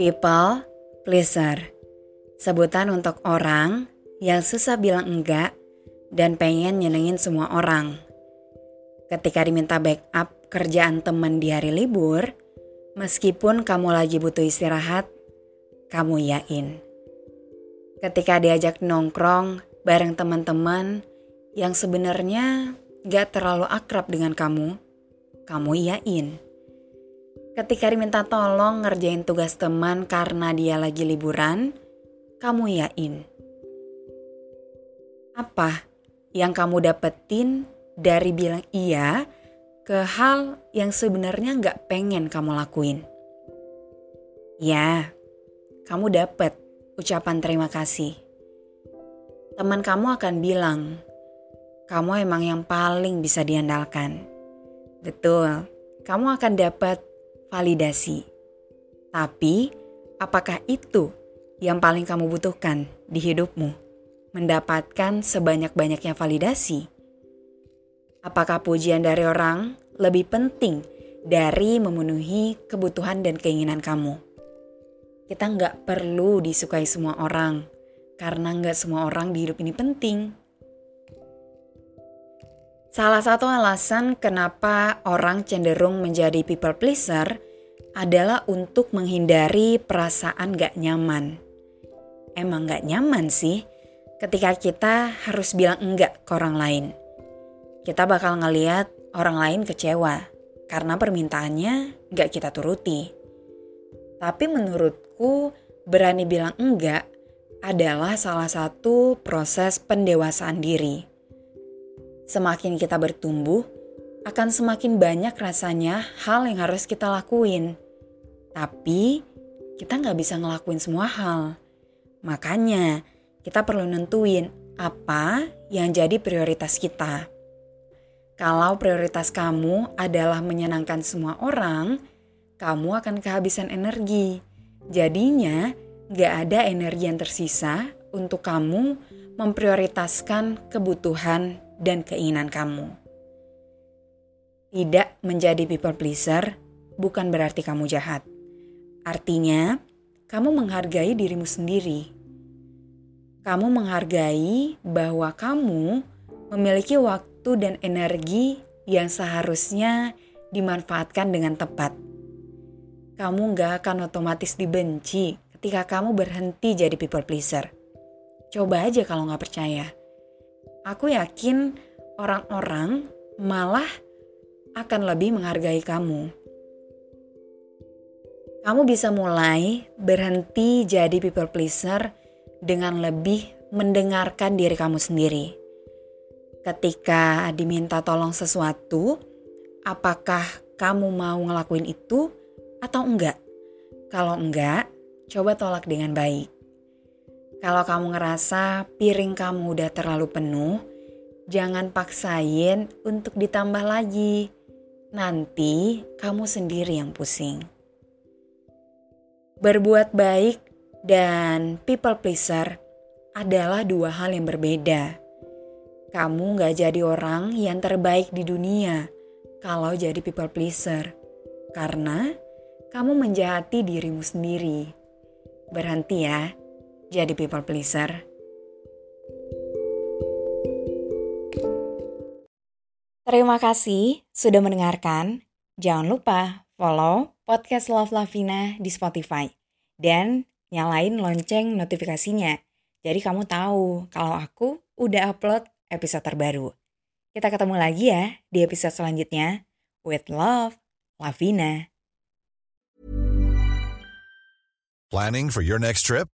People pleaser. Sebutan untuk orang yang susah bilang enggak dan pengen nyenengin semua orang. Ketika diminta backup kerjaan teman di hari libur, meskipun kamu lagi butuh istirahat, kamu yain. Ketika diajak nongkrong bareng teman-teman yang sebenarnya gak terlalu akrab dengan kamu, kamu iyain. Ketika diminta tolong ngerjain tugas teman karena dia lagi liburan, kamu yain. Apa yang kamu dapetin dari bilang iya ke hal yang sebenarnya nggak pengen kamu lakuin? Ya, kamu dapet ucapan terima kasih. Teman kamu akan bilang, kamu emang yang paling bisa diandalkan. Betul, kamu akan dapat validasi. Tapi, apakah itu yang paling kamu butuhkan di hidupmu? Mendapatkan sebanyak-banyaknya validasi? Apakah pujian dari orang lebih penting dari memenuhi kebutuhan dan keinginan kamu? Kita nggak perlu disukai semua orang, karena nggak semua orang di hidup ini penting. Salah satu alasan kenapa orang cenderung menjadi people pleaser adalah untuk menghindari perasaan gak nyaman. Emang gak nyaman sih ketika kita harus bilang enggak ke orang lain. Kita bakal ngeliat orang lain kecewa karena permintaannya gak kita turuti. Tapi menurutku berani bilang enggak adalah salah satu proses pendewasaan diri Semakin kita bertumbuh, akan semakin banyak rasanya hal yang harus kita lakuin. Tapi kita nggak bisa ngelakuin semua hal. Makanya kita perlu nentuin apa yang jadi prioritas kita. Kalau prioritas kamu adalah menyenangkan semua orang, kamu akan kehabisan energi. Jadinya, gak ada energi yang tersisa untuk kamu memprioritaskan kebutuhan dan keinginan kamu. Tidak menjadi people pleaser bukan berarti kamu jahat. Artinya, kamu menghargai dirimu sendiri. Kamu menghargai bahwa kamu memiliki waktu dan energi yang seharusnya dimanfaatkan dengan tepat. Kamu gak akan otomatis dibenci ketika kamu berhenti jadi people pleaser. Coba aja kalau gak percaya aku yakin orang-orang malah akan lebih menghargai kamu. Kamu bisa mulai berhenti jadi people pleaser dengan lebih mendengarkan diri kamu sendiri. Ketika diminta tolong sesuatu, apakah kamu mau ngelakuin itu atau enggak? Kalau enggak, coba tolak dengan baik. Kalau kamu ngerasa piring kamu udah terlalu penuh, jangan paksain untuk ditambah lagi. Nanti kamu sendiri yang pusing. Berbuat baik dan people pleaser adalah dua hal yang berbeda. Kamu gak jadi orang yang terbaik di dunia kalau jadi people pleaser. Karena kamu menjahati dirimu sendiri. Berhenti ya jadi people pleaser. Terima kasih sudah mendengarkan. Jangan lupa follow podcast Love Lavina di Spotify. Dan nyalain lonceng notifikasinya. Jadi kamu tahu kalau aku udah upload episode terbaru. Kita ketemu lagi ya di episode selanjutnya. With love, Lavina. Planning for your next trip?